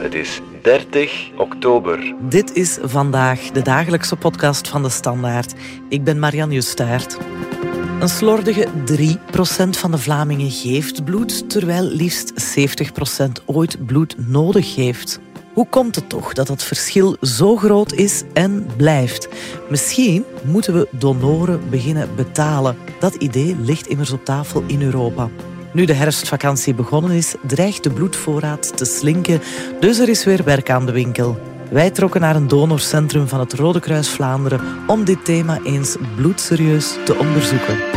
Het is 30 oktober. Dit is vandaag de dagelijkse podcast van de Standaard. Ik ben Marianne Justaert. Een slordige 3% van de Vlamingen geeft bloed, terwijl liefst 70% ooit bloed nodig heeft. Hoe komt het toch dat dat verschil zo groot is en blijft? Misschien moeten we donoren beginnen betalen. Dat idee ligt immers op tafel in Europa. Nu de herfstvakantie begonnen is, dreigt de bloedvoorraad te slinken, dus er is weer werk aan de winkel. Wij trokken naar een donorcentrum van het Rode Kruis Vlaanderen om dit thema eens bloedserieus te onderzoeken.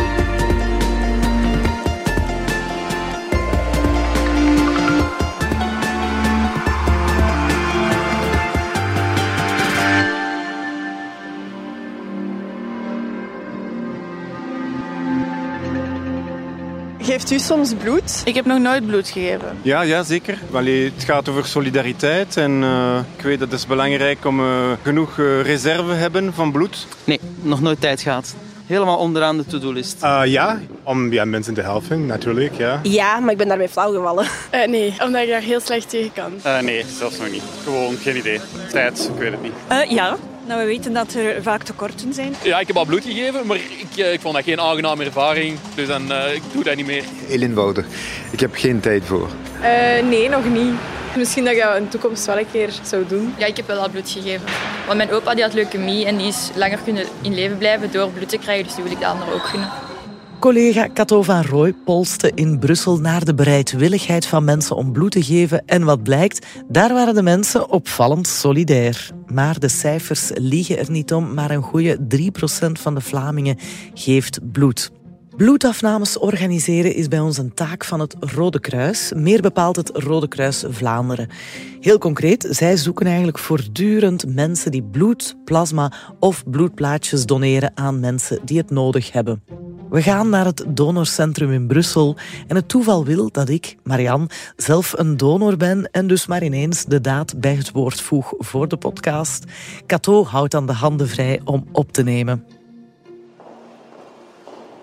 Geeft u soms bloed? Ik heb nog nooit bloed gegeven. Ja, ja zeker. Allee, het gaat over solidariteit en uh, ik weet dat het is belangrijk om uh, genoeg uh, reserve hebben van bloed. Nee, nog nooit tijd gehad. Helemaal onderaan de to-do-list. ja, om ja, mensen te helpen, natuurlijk. Ja. ja, maar ik ben daarmee flauw gevallen. nee, omdat ik daar heel slecht tegen kan. nee, zelfs nog niet. Gewoon geen idee. Tijd, ik weet het niet. ja, nou, we weten dat er vaak tekorten zijn. Ja, ik heb al bloed gegeven, maar ik, ik vond dat geen aangename ervaring. Dus dan, uh, ik doe dat niet meer. Heel eenvoudig. Ik heb geen tijd voor. Uh, nee, nog niet. Misschien dat ik dat in de toekomst wel een keer zou doen. Ja, ik heb wel al bloed gegeven. Want mijn opa die had leukemie en die is langer kunnen in leven blijven door bloed te krijgen. Dus die wil ik de anderen ook gunnen. Collega Cato van Rooij polste in Brussel naar de bereidwilligheid van mensen om bloed te geven. En wat blijkt, daar waren de mensen opvallend solidair. Maar de cijfers liegen er niet om, maar een goede 3% van de Vlamingen geeft bloed. Bloedafnames organiseren is bij ons een taak van het Rode Kruis, meer bepaald het Rode Kruis Vlaanderen. Heel concreet, zij zoeken eigenlijk voortdurend mensen die bloed, plasma of bloedplaatjes doneren aan mensen die het nodig hebben. We gaan naar het donorcentrum in Brussel en het toeval wil dat ik, Marianne, zelf een donor ben en dus maar ineens de daad bij het woord voeg voor de podcast. Cato houdt dan de handen vrij om op te nemen.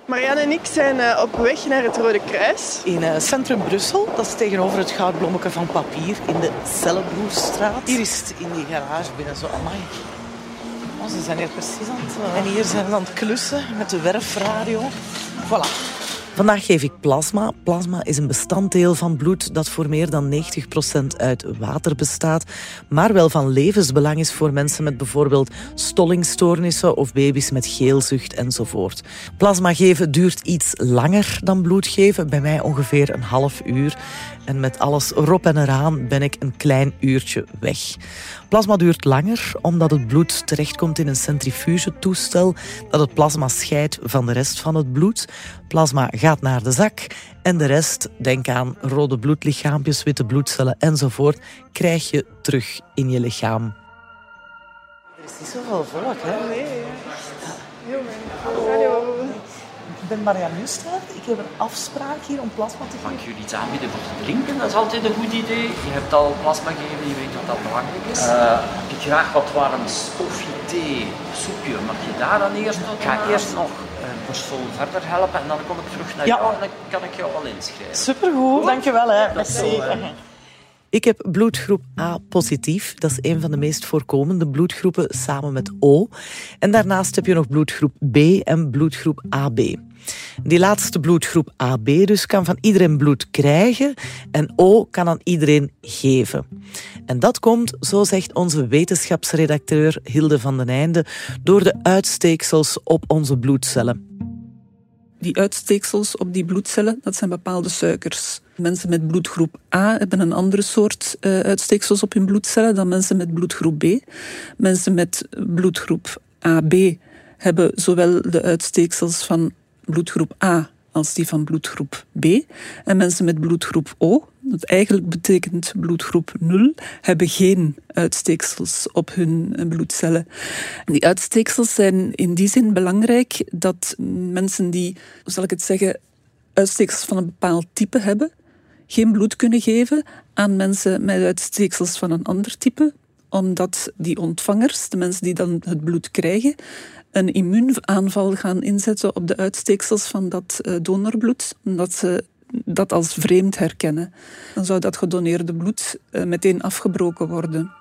Marianne en ik zijn uh, op weg naar het Rode Kruis. In uh, centrum Brussel, dat is tegenover het goudblommetje van papier in de Cellenbroerstraat. Hier is het in die garage binnen zo, amai. Oh, ze zijn hier precies aan het... Uh... En hier zijn ze aan het klussen met de werfradio. Voilà. Vandaag geef ik plasma. Plasma is een bestanddeel van bloed dat voor meer dan 90% uit water bestaat, maar wel van levensbelang is voor mensen met bijvoorbeeld stollingstoornissen of baby's met geelzucht enzovoort. Plasma geven duurt iets langer dan bloed geven, bij mij ongeveer een half uur. En met alles erop en eraan ben ik een klein uurtje weg. Plasma duurt langer omdat het bloed terechtkomt in een centrifugetoestel dat het plasma scheidt van de rest van het bloed. Plasma gaat naar de zak en de rest, denk aan rode bloedlichaampjes, witte bloedcellen enzovoort, krijg je terug in je lichaam. Er is niet zoveel volk, hè? Nee. Hallo. Ik ben Marianne Nustraat. Ik heb een afspraak hier om plasma te geven. Mag je iets aanbieden voor te drinken? Dat is altijd een goed idee. Je hebt al plasma gegeven, je weet dat dat belangrijk is. Uh, ik graag wat warm koffie, thee, soepje. Mag je daar dan eerst nog? Ik ga eerst nog een persoon verder helpen en dan kom ik terug naar ja. jou en dan kan ik jou al inschrijven. Supergoed, dankjewel. Hè. Merci. Ik heb bloedgroep A positief. Dat is een van de meest voorkomende bloedgroepen samen met O. En daarnaast heb je nog bloedgroep B en bloedgroep AB. Die laatste bloedgroep AB dus kan van iedereen bloed krijgen en O kan aan iedereen geven. En dat komt, zo zegt onze wetenschapsredacteur Hilde van den Einde, door de uitsteeksels op onze bloedcellen. Die uitsteeksels op die bloedcellen, dat zijn bepaalde suikers. Mensen met bloedgroep A hebben een andere soort uh, uitsteeksels op hun bloedcellen dan mensen met bloedgroep B. Mensen met bloedgroep AB hebben zowel de uitsteeksels van bloedgroep A als die van bloedgroep B. En mensen met bloedgroep O, dat eigenlijk betekent bloedgroep 0, hebben geen uitsteeksels op hun bloedcellen. Die uitsteeksels zijn in die zin belangrijk dat mensen die, hoe zal ik het zeggen, uitsteeksels van een bepaald type hebben, geen bloed kunnen geven aan mensen met uitsteeksels van een ander type, omdat die ontvangers, de mensen die dan het bloed krijgen, een immuunaanval gaan inzetten op de uitsteeksels van dat uh, donorbloed. Omdat ze dat als vreemd herkennen. Dan zou dat gedoneerde bloed eh, meteen afgebroken worden.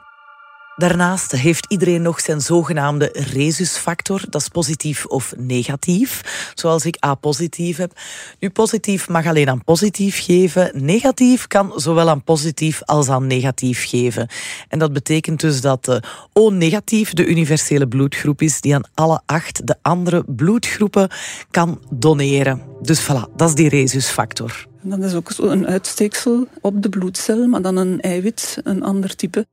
Daarnaast heeft iedereen nog zijn zogenaamde rhesusfactor. Dat is positief of negatief. Zoals ik A-positief heb. Nu, positief mag alleen aan positief geven. Negatief kan zowel aan positief als aan negatief geven. En dat betekent dus dat de O-negatief de universele bloedgroep is die aan alle acht de andere bloedgroepen kan doneren. Dus voilà, dat is die rhesusfactor. En dat is ook een uitsteeksel op de bloedcel, maar dan een eiwit, een ander type.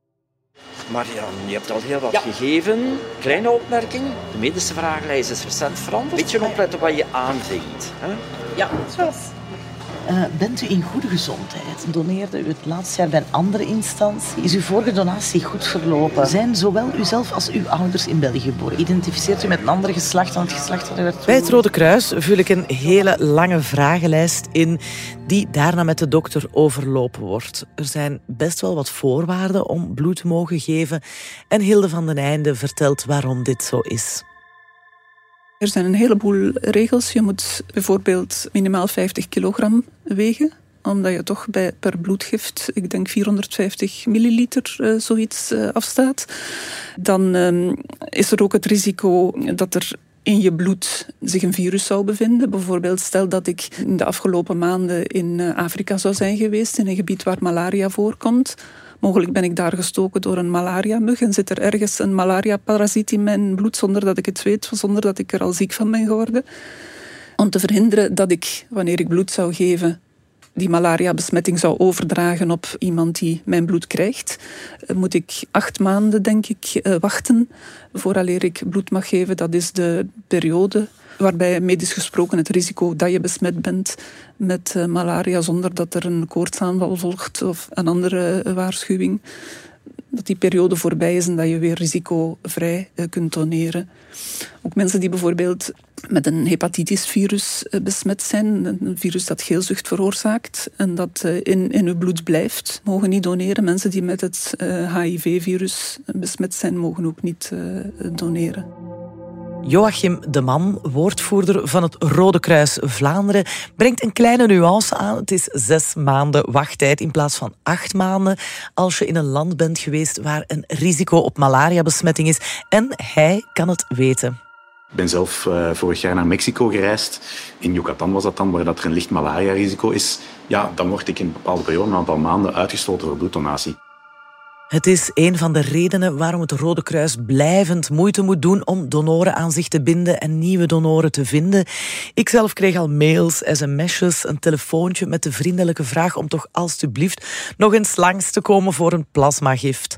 Marian, je hebt al heel wat gegeven. Kleine opmerking. De medische vragenlijst is recent veranderd. Beetje opletten wat je aanvinkt. Hè? Ja, zoals. Uh, bent u in goede gezondheid? Doneerde u het laatste jaar bij een andere instantie? Is uw vorige donatie goed verlopen? Zijn zowel uzelf als uw ouders in België geboren? Identificeert u met een ander geslacht dan het geslacht dat u werd Bij het Rode Kruis vul ik een hele lange vragenlijst in die daarna met de dokter overlopen wordt. Er zijn best wel wat voorwaarden om bloed te mogen geven en Hilde van den Einde vertelt waarom dit zo is. Er zijn een heleboel regels. Je moet bijvoorbeeld minimaal 50 kilogram wegen omdat je toch bij, per bloedgift, ik denk 450 milliliter, uh, zoiets uh, afstaat. Dan uh, is er ook het risico dat er in je bloed zich een virus zou bevinden. Bijvoorbeeld, stel dat ik in de afgelopen maanden in eh, Afrika zou zijn geweest, in een gebied waar malaria voorkomt Mogelijk ben ik daar gestoken door een malaria-mug en zit er ergens een malaria-parasiet in mijn bloed zonder dat ik het weet, zonder dat ik er al ziek van ben geworden. Om te verhinderen dat ik, wanneer ik bloed zou geven, die malaria-besmetting zou overdragen op iemand die mijn bloed krijgt, eh, moet ik acht maanden, denk ik, eh, wachten vooraleer ik bloed mag geven. Dat is de periode waarbij medisch gesproken het risico dat je besmet bent met eh, malaria zonder dat er een koortsaanval volgt of een andere waarschuwing, dat die periode voorbij is en dat je weer risicovrij kunt doneren. Ook mensen die bijvoorbeeld met een hepatitisvirus besmet zijn, een virus dat geelzucht veroorzaakt en dat in, in uw bloed blijft, mogen niet doneren. Mensen die met het HIV-virus besmet zijn, mogen ook niet doneren. Joachim de Man, woordvoerder van het Rode Kruis Vlaanderen, brengt een kleine nuance aan. Het is zes maanden wachttijd in plaats van acht maanden als je in een land bent geweest waar een risico op malaria-besmetting is. En hij kan het weten. Ik ben zelf uh, vorig jaar naar Mexico gereisd. In Yucatan was dat dan, waar dat er een licht malaria-risico is. Ja, dan word ik in een bepaalde periode, een aantal maanden, uitgesloten voor bloeddonatie. Het is een van de redenen waarom het Rode Kruis blijvend moeite moet doen om donoren aan zich te binden en nieuwe donoren te vinden. Ik zelf kreeg al mails, sms'jes, een telefoontje met de vriendelijke vraag om toch alstublieft nog eens langs te komen voor een plasmagift.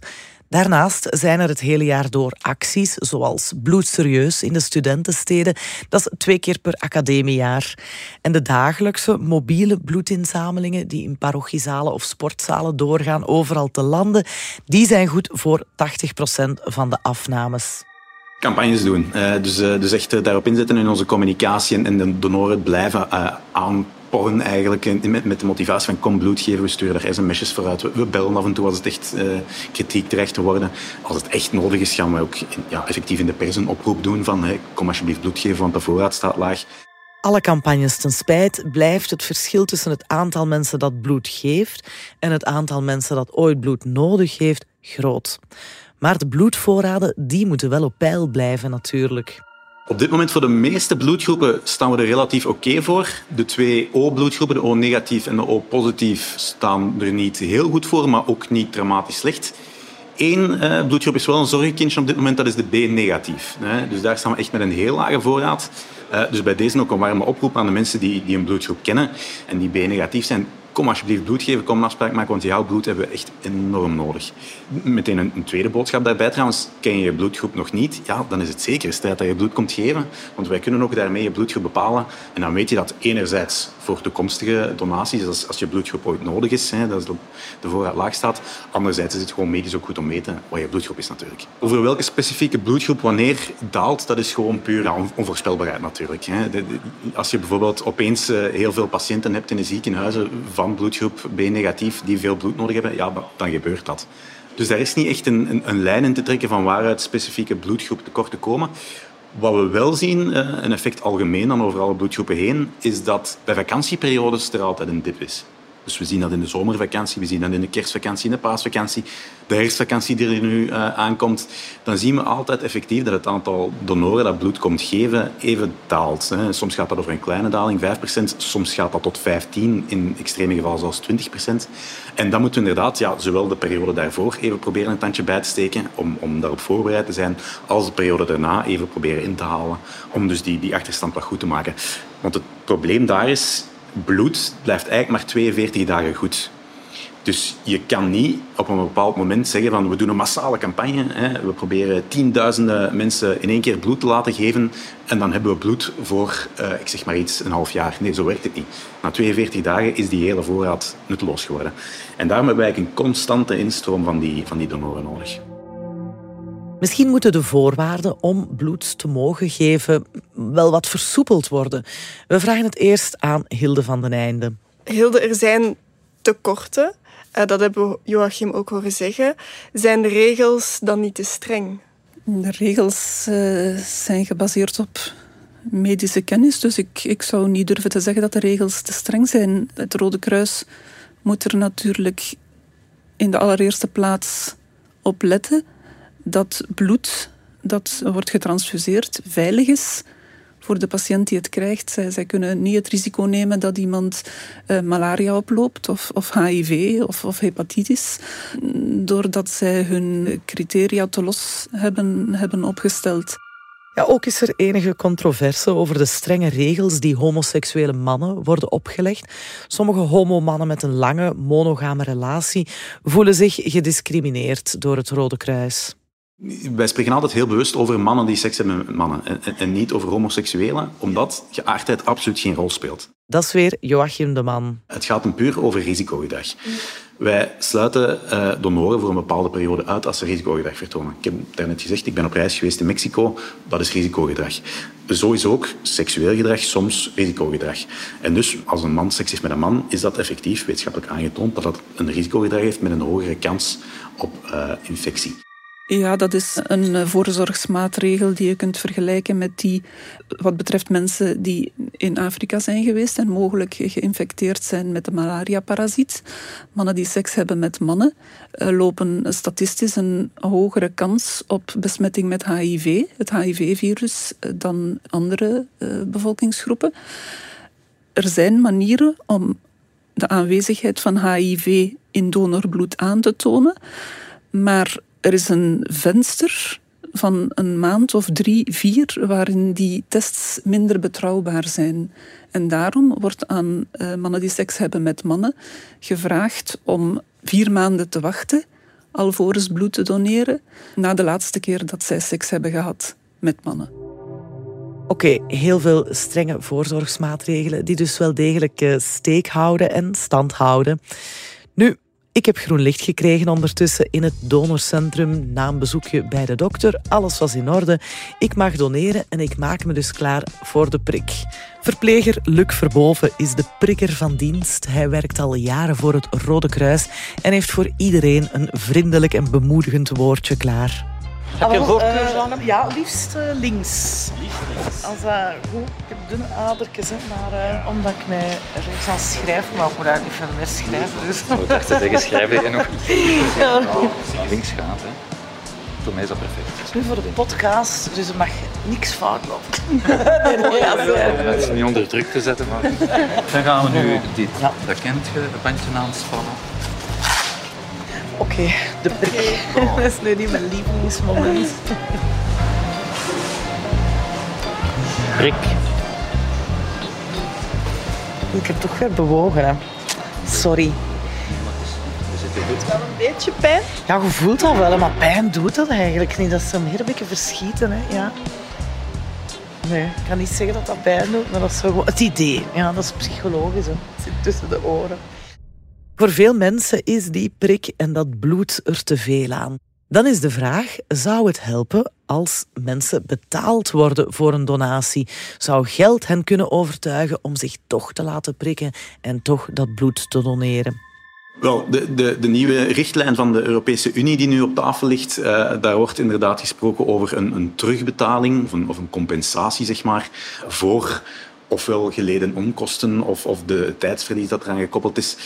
Daarnaast zijn er het hele jaar door acties, zoals Bloedserieus in de studentensteden. Dat is twee keer per academiejaar. En de dagelijkse mobiele bloedinzamelingen die in parochiezalen of sportzalen doorgaan overal te landen, die zijn goed voor 80% van de afnames campagnes doen. Uh, dus, uh, dus echt uh, daarop inzetten in onze communicatie en, en de donoren blijven aan porren eigenlijk met, met de motivatie van kom bloed geven, we sturen daar sms'jes vooruit. We, we, bellen af en toe als het echt uh, kritiek terecht te worden. Als het echt nodig is, gaan we ook ja, effectief in de pers een oproep doen van kom alsjeblieft bloed geven, want de voorraad staat laag. Alle campagnes ten spijt blijft het verschil tussen het aantal mensen dat bloed geeft en het aantal mensen dat ooit bloed nodig heeft groot. Maar de bloedvoorraden die moeten wel op peil blijven natuurlijk. Op dit moment voor de meeste bloedgroepen staan we er relatief oké voor. De twee O-bloedgroepen, de O-negatief en de O-positief, staan er niet heel goed voor, maar ook niet dramatisch slecht. Eén uh, bloedgroep is wel een zorgenkindje op dit moment, dat is de B-negatief. Dus daar staan we echt met een heel lage voorraad. Uh, dus bij deze ook een warme oproep aan de mensen die, die een bloedgroep kennen en die B-negatief zijn kom alsjeblieft bloed geven, kom een afspraak maken, want jouw bloed hebben we echt enorm nodig. Meteen een, een, tweede boodschap daarbij trouwens, ken je je bloedgroep nog niet? Ja, dan is het zeker tijd dat je bloed komt geven, want wij kunnen ook daarmee je bloedgroep bepalen en dan weet je dat enerzijds voor toekomstige donaties, als, als je bloedgroep ooit nodig is, hè, dat de voorraad laag staat, anderzijds is het gewoon medisch ook goed om te weten wat je bloedgroep is natuurlijk. Over welke specifieke bloedgroep wanneer daalt, dat is gewoon puur onvoorspelbaarheid natuurlijk. Hè. als je bijvoorbeeld opeens eh, heel veel patiënten hebt in de ziekenhuizen van bloedgroep B negatief die veel bloed nodig hebben, ja, dan gebeurt dat. Dus daar is niet echt een, een, een lijn in te trekken van waaruit specifieke bloedgroep tekorten komen. Wat we wel zien, eh, een effect algemeen dan over alle bloedgroepen heen, is dat bij vakantieperiodes er altijd een dip is. Dus we zien dat in de zomervakantie, we zien dat in de kerstvakantie, in de paasvakantie, de herfstvakantie die er nu uh, aankomt. Dan zien we altijd effectief dat het aantal donoren dat bloed komt geven even daalt. Hè. Soms gaat dat over een kleine daling, 5%, soms gaat dat tot 15%, in extreme gevallen zelfs 20%. En dan moeten we inderdaad, ja, zowel de periode daarvoor even proberen een tandje bij te steken om, om daarop voorbereid te zijn, als de periode daarna even proberen in te halen om dus die, die achterstand wat goed te maken. Want het probleem daar is, bloed blijft eigenlijk maar 42 dagen goed. Dus je kan niet op een bepaald moment zeggen van we doen een massale campagne. Hè. We proberen tienduizenden mensen in één keer bloed te laten geven en dan hebben we bloed voor, uh, ik zeg maar iets, een half jaar. Nee, zo werkt het niet. Na 42 dagen is die hele voorraad nutteloos geworden. En daarom hebben wij een constante instroom van die, van die donoren nodig. Misschien moeten de voorwaarden om bloed te mogen geven wel wat versoepeld worden. We vragen het eerst aan Hilde van den Einde. Hilde, er zijn tekorten. Uh, dat hebben we Joachim ook horen zeggen. Zijn de regels dan niet te streng? De regels uh, zijn gebaseerd op medische kennis. Dus ik, ik zou niet durven te zeggen dat de regels te streng zijn. Het Rode Kruis moet er natuurlijk in de allereerste plaats op letten dat bloed dat wordt getransfuseerd veilig is voor de patiënt die het krijgt. Zij, zij kunnen niet het risico nemen dat iemand uh, malaria oploopt of, of HIV of, of, hepatitis, doordat zij hun criteria te los hebben, hebben opgesteld. Ja, ook is er enige controverse over de strenge regels die homoseksuele mannen worden opgelegd. Sommige homomannen met een lange monogame relatie voelen zich gediscrimineerd door het Rode Kruis. Wij spreken altijd heel bewust over mannen die seks hebben met mannen en, en niet over homoseksuelen, omdat geaardheid absoluut geen rol speelt. Dat is weer Joachim de Man. Het gaat hem puur over risicogedrag. Wij sluiten uh, donoren voor een bepaalde periode uit als ze risicogedrag vertonen. Ik heb daarnet gezegd, ik ben op reis geweest in Mexico. Dat is risicogedrag. Zo is ook seksueel gedrag soms risicogedrag. En dus, als een man seks heeft met een man, is dat effectief wetenschappelijk aangetoond dat dat een risicogedrag heeft met een hogere kans op uh, infectie. Ja, dat is een eh, voorzorgsmaatregel die je kunt vergelijken met die wat betreft mensen die in Afrika zijn geweest en mogelijk geïnfecteerd zijn met de malaria-parasiet. Mannen die seks hebben met mannen eh, lopen statistisch een hogere kans op besmetting met HIV, het HIV-virus, eh, dan andere bevolkingsgroepen. Er zijn manieren om de aanwezigheid van HIV in donorbloed aan te tonen, maar er is een venster van een maand of drie, vier, waarin die tests minder betrouwbaar zijn. En daarom wordt aan uh, mannen die seks hebben met mannen gevraagd om vier maanden te wachten alvorens bloed te doneren na de laatste keer dat zij seks hebben gehad met mannen. Oké, heel veel strenge voorzorgsmaatregelen die dus wel degelijk uh, steek houden en stand houden. Nu, ik heb groen licht gekregen ondertussen in het donorcentrum na een bezoekje bij de dokter. Alles was in orde. Ik mag doneren en ik maak me dus klaar voor de prik. Verpleger Luc Verboven is de prikker van dienst. Hij werkt al jaren voor het Rode Kruis en heeft voor iedereen een vriendelijk en bemoedigend woordje klaar. Heb je een voorkeur aan hem? Ja, liefst uh, links. Liefst Als dat goed, ik heb dunne adertjes, maar uh, omdat ik mij rechts aan schrijf, maar ik moet eigenlijk veel meer schrijven. Dus. Ik dacht te zeggen, schrijf je nog ja. Als links gaat, hè. Voor mij is dat perfect. Het is nu voor de podcast, dus er mag niks fout lopen. nee, nee, ja, Het is niet onder druk te zetten, maar... Dan gaan we nu dit, ja. dat kent je, het bandje aanspannen. Oké, okay, de prik. Oh. dat is nu niet mijn lievelingsmoment. Prik. Ik heb toch weer bewogen, hè. Sorry. Doet wel een beetje pijn? Ja, je voelt dat wel, maar pijn doet dat eigenlijk niet. Dat is een beetje verschieten, hè. Ja. Nee, ik kan niet zeggen dat dat pijn doet, maar dat is zo gewoon het idee. Ja, dat is psychologisch, hè. Het zit tussen de oren. Voor veel mensen is die prik en dat bloed er te veel aan. Dan is de vraag: zou het helpen als mensen betaald worden voor een donatie? Zou geld hen kunnen overtuigen om zich toch te laten prikken en toch dat bloed te doneren? Wel, de, de, de, nieuwe richtlijn van de Europese Unie die nu op tafel ligt, uh, daar wordt inderdaad gesproken over een, een terugbetaling of een, of een, compensatie, zeg maar, voor ofwel geleden onkosten of, of de tijdsverlies dat eraan gekoppeld is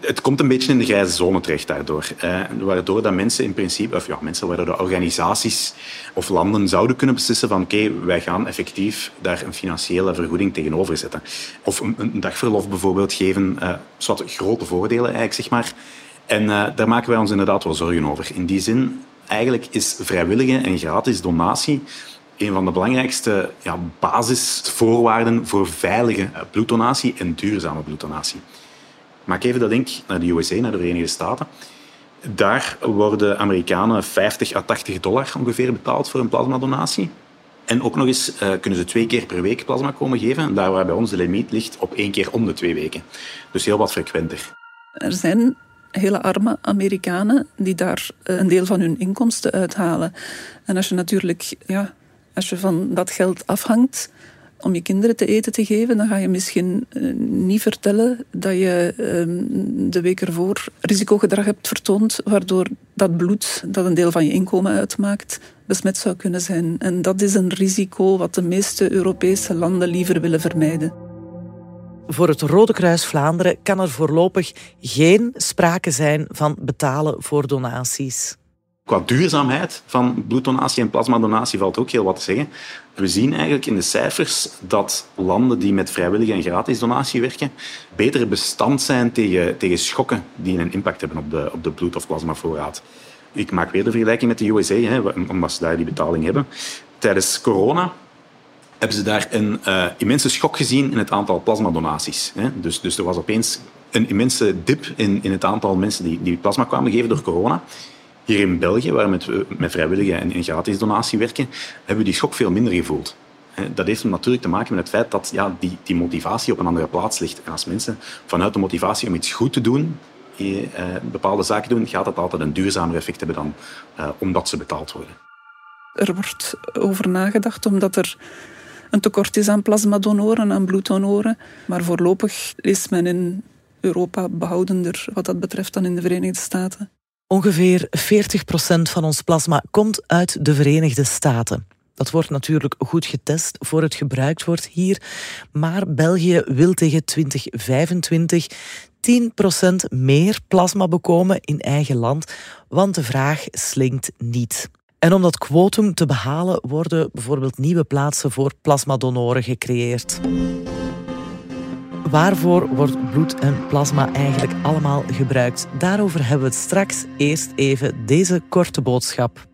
het komt een beetje in de grijze zone terecht daardoor. Eh, waardoor dat mensen in principe, of ja, mensen, waardoor de organisaties of landen zouden kunnen beslissen van oké, wij gaan effectief daar een financiële vergoeding tegenover zetten. Of een, dagverlof bijvoorbeeld geven, uh, wat grote voordelen eigenlijk, zeg maar. En uh, daar maken wij ons inderdaad wel zorgen over. In die zin, eigenlijk is vrijwillige en gratis donatie een van de belangrijkste ja, basisvoorwaarden voor veilige bloeddonatie en duurzame bloeddonatie. Maak even de link naar de USA, naar de Verenigde Staten. Daar worden Amerikanen 50 à 80 dollar ongeveer betaald voor een plasmadonatie. En ook nog eens uh, kunnen ze twee keer per week plasma komen geven. Daar waar bij ons de limiet ligt op één keer om de twee weken. Dus heel wat frequenter. Er zijn hele arme Amerikanen die daar eh, een deel van hun inkomsten uithalen. En als je natuurlijk ja, als je van dat geld afhangt, om je kinderen te eten te geven, dan ga je misschien uh, niet vertellen dat je uh, de week ervoor risicogedrag hebt vertoond, waardoor dat bloed, dat een deel van je inkomen uitmaakt, besmet zou kunnen zijn. En dat is een risico wat de meeste Europese landen liever willen vermijden. Voor het Rode Kruis Vlaanderen kan er voorlopig geen sprake zijn van betalen voor donaties. Qua duurzaamheid van bloeddonatie en plasmadonatie valt ook heel wat te zeggen. We zien eigenlijk in de cijfers dat landen die met vrijwillige en gratis donatie werken, beter bestand zijn tegen, tegen schokken die een impact hebben op de, op de bloed- of plasmavoorraad. Ik maak weer de vergelijking met de USA, hè, omdat ze daar die betaling hebben. Tijdens corona hebben ze daar een uh, immense schok gezien in het aantal plasmadonaties. Hè. Dus, dus er was opeens een immense dip in, in het aantal mensen die, die plasma kwamen geven door corona. Hier in België, waar we met, met vrijwillige en, gratis donatie werken, hebben we die schok veel minder gevoeld. Dat heeft natuurlijk te maken met het feit dat ja, die, die motivatie op een andere plaats ligt. En als mensen vanuit de motivatie om iets goed te doen, eh, bepaalde zaken doen, gaat dat altijd een duurzamer effect hebben dan eh, omdat ze betaald worden. Er wordt over nagedacht omdat er een tekort is aan plasmadonoren, aan bloeddonoren. Maar voorlopig is men in Europa behoudender wat dat betreft dan in de Verenigde Staten. Ongeveer 40% van ons plasma komt uit de Verenigde Staten. Dat wordt natuurlijk goed getest voor het gebruikt wordt hier. Maar België wil tegen 2025 10% meer plasma bekomen in eigen land, want de vraag slinkt niet. En om dat quotum te behalen worden bijvoorbeeld nieuwe plaatsen voor plasmadonoren gecreëerd. Waarvoor wordt bloed en plasma eigenlijk allemaal gebruikt? Daarover hebben we het straks. Eerst even deze korte boodschap.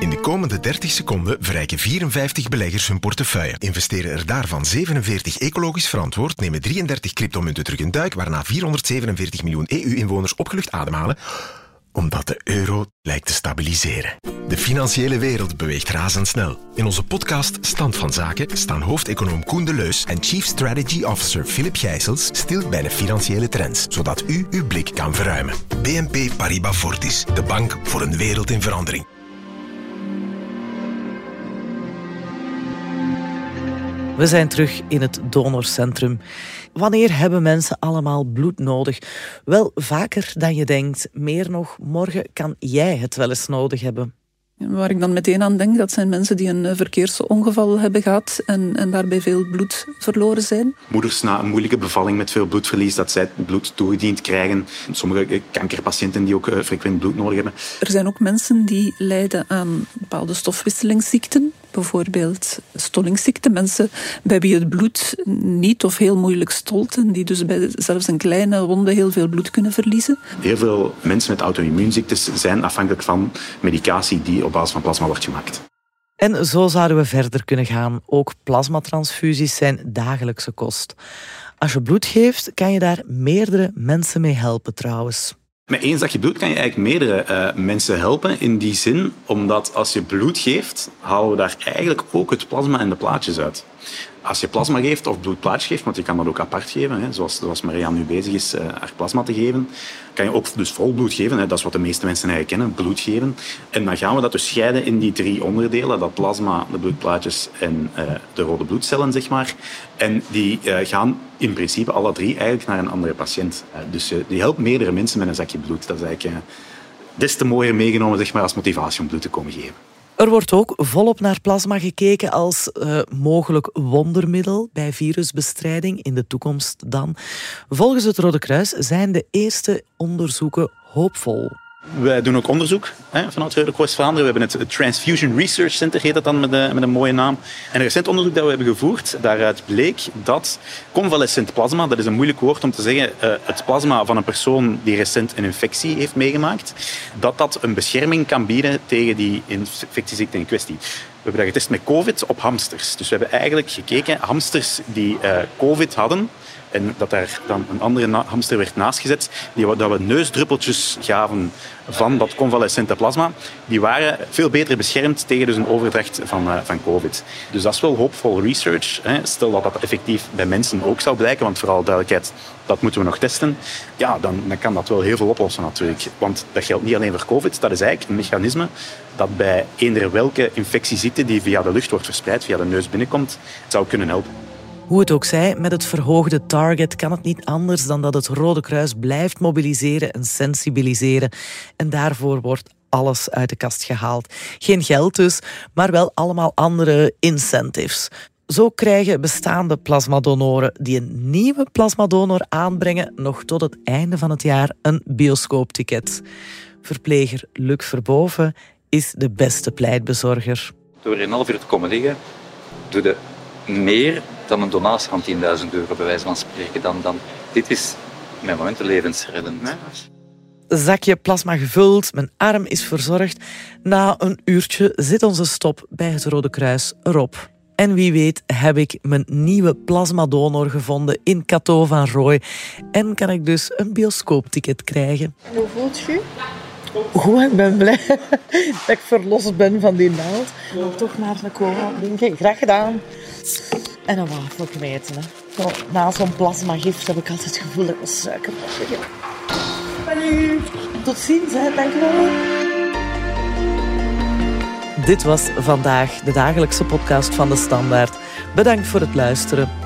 In de komende 30 seconden verrijken 54 beleggers hun portefeuille. Investeren er daarvan 47 ecologisch verantwoord, nemen 33 cryptomunten terug een duik, waarna 447 miljoen EU-inwoners opgelucht ademhalen omdat de euro lijkt te stabiliseren. De financiële wereld beweegt razendsnel. In onze podcast Stand van Zaken staan hoofdeconoom Koen de Leus en Chief Strategy Officer Philip Gijsels stil bij de financiële trends, zodat u uw blik kan verruimen. BNP Paribas Fortis, de bank voor een wereld in verandering. We zijn terug in het donorcentrum. Wanneer hebben mensen allemaal bloed nodig? Wel vaker dan je denkt. Meer nog, morgen kan jij het wel eens nodig hebben. Waar ik dan meteen aan denk, dat zijn mensen die een verkeersongeval hebben gehad en, en daarbij veel bloed verloren zijn. Moeders na een moeilijke bevalling met veel bloedverlies, dat zij bloed toegediend krijgen. Sommige kankerpatiënten die ook eh, frequent bloed nodig hebben. Er zijn ook mensen die lijden aan bepaalde stofwisselingsziekten bijvoorbeeld stollingsziekte. Mensen bij wie het bloed niet of heel moeilijk stolt en die dus bij zelfs een kleine wonde heel veel bloed kunnen verliezen. Heel veel mensen met auto-immuunziektes zijn afhankelijk van medicatie die op basis van plasma wordt gemaakt. En zo zouden we verder kunnen gaan. Ook plasmatransfusies zijn dagelijkse kost. Als je bloed geeft, kan je daar meerdere mensen mee helpen trouwens. Met één zakje bloed kan je eigenlijk meerdere uh, mensen helpen. In die zin, omdat als je bloed geeft, halen we daar eigenlijk ook het plasma en de plaatjes uit. Als je plasma geeft of bloedplaatjes geeft, want je kan dat ook apart geven, hè, zoals, zoals Marianne nu bezig is uh, haar plasma te geven, kan je ook dus vol bloed geven. Hè, dat is wat de meeste mensen eigenlijk kennen, bloed geven. En dan gaan we dat dus scheiden in die drie onderdelen, dat plasma, de bloedplaatjes en uh, de rode bloedcellen, zeg maar. En die uh, gaan in principe alle drie eigenlijk naar een andere patiënt. dus die helpt meerdere mensen met een zakje bloed. Dat is eigenlijk des te mooier meegenomen zeg maar, als motivatie om bloed te komen geven. Er wordt ook volop naar plasma gekeken als uh, mogelijk wondermiddel bij virusbestrijding in de toekomst dan. Volgens het Rode Kruis zijn de eerste onderzoeken hoopvol. Wij doen ook onderzoek hè, vanuit Rode Kruis Vlaanderen. We hebben het Transfusion Research Center, heet dat dan met, een mooie naam. En een recent onderzoek dat we hebben gevoerd, daaruit bleek dat convalescent plasma, dat is een moeilijk woord om te zeggen, uh, het plasma van een persoon die recent een infectie heeft meegemaakt, dat dat een bescherming kan bieden tegen die infectieziekte in kwestie. We hebben dat getest met COVID op hamsters. Dus we hebben eigenlijk gekeken, hamsters die uh, COVID hadden, en dat daar dan een andere hamster werd naastgezet, die, dat we neusdruppeltjes gaven van dat convalescente plasma, die waren veel beter beschermd tegen dus een overdracht van, uh, van COVID. Dus dat is wel hoopvol research. Hè. Stel dat dat effectief bij mensen ook zou blijken, want vooral duidelijkheid, dat moeten we nog testen. Ja, dan, dan kan dat wel heel veel oplossen natuurlijk. Want dat geldt niet alleen voor COVID, dat is eigenlijk een mechanisme dat bij eender welke infectieziekte die via de lucht wordt verspreid, via de neus binnenkomt, zou kunnen helpen. Hoe het ook zij, met het verhoogde target kan het niet anders dan dat het Rode Kruis blijft mobiliseren en sensibiliseren. En daarvoor wordt alles uit de kast gehaald. Geen geld dus, maar wel allemaal andere incentives. Zo krijgen bestaande plasmadonoren die een nieuwe plasmadonor aanbrengen nog tot het einde van het jaar een bioscoopticket. Verpleger Luc Verboven is de beste pleitbezorger. Door een half uur te komen liggen, doe je meer dan een donatie van 10.000 euro, bij wijze van spreken. Dan, dan, dit is mijn momenten levensreddend. Zakje plasma gevuld, mijn arm is verzorgd. Na een uurtje zit onze stop bij het Rode Kruis erop. En wie weet heb ik mijn nieuwe plasmadonor gevonden in Cato van Rooij. En kan ik dus een bioscoopticket krijgen. Hoe voelt je? Goed, ik ben blij dat ik verlost ben van die naald. Wil toch maar een cola drinken. Graag gedaan. En een wafel eten. Hè. na zo'n plasmagift heb ik altijd het gevoel dat ik een suiker heb. Tot ziens, hè. dankjewel. Dit was vandaag de dagelijkse podcast van De Standaard. Bedankt voor het luisteren.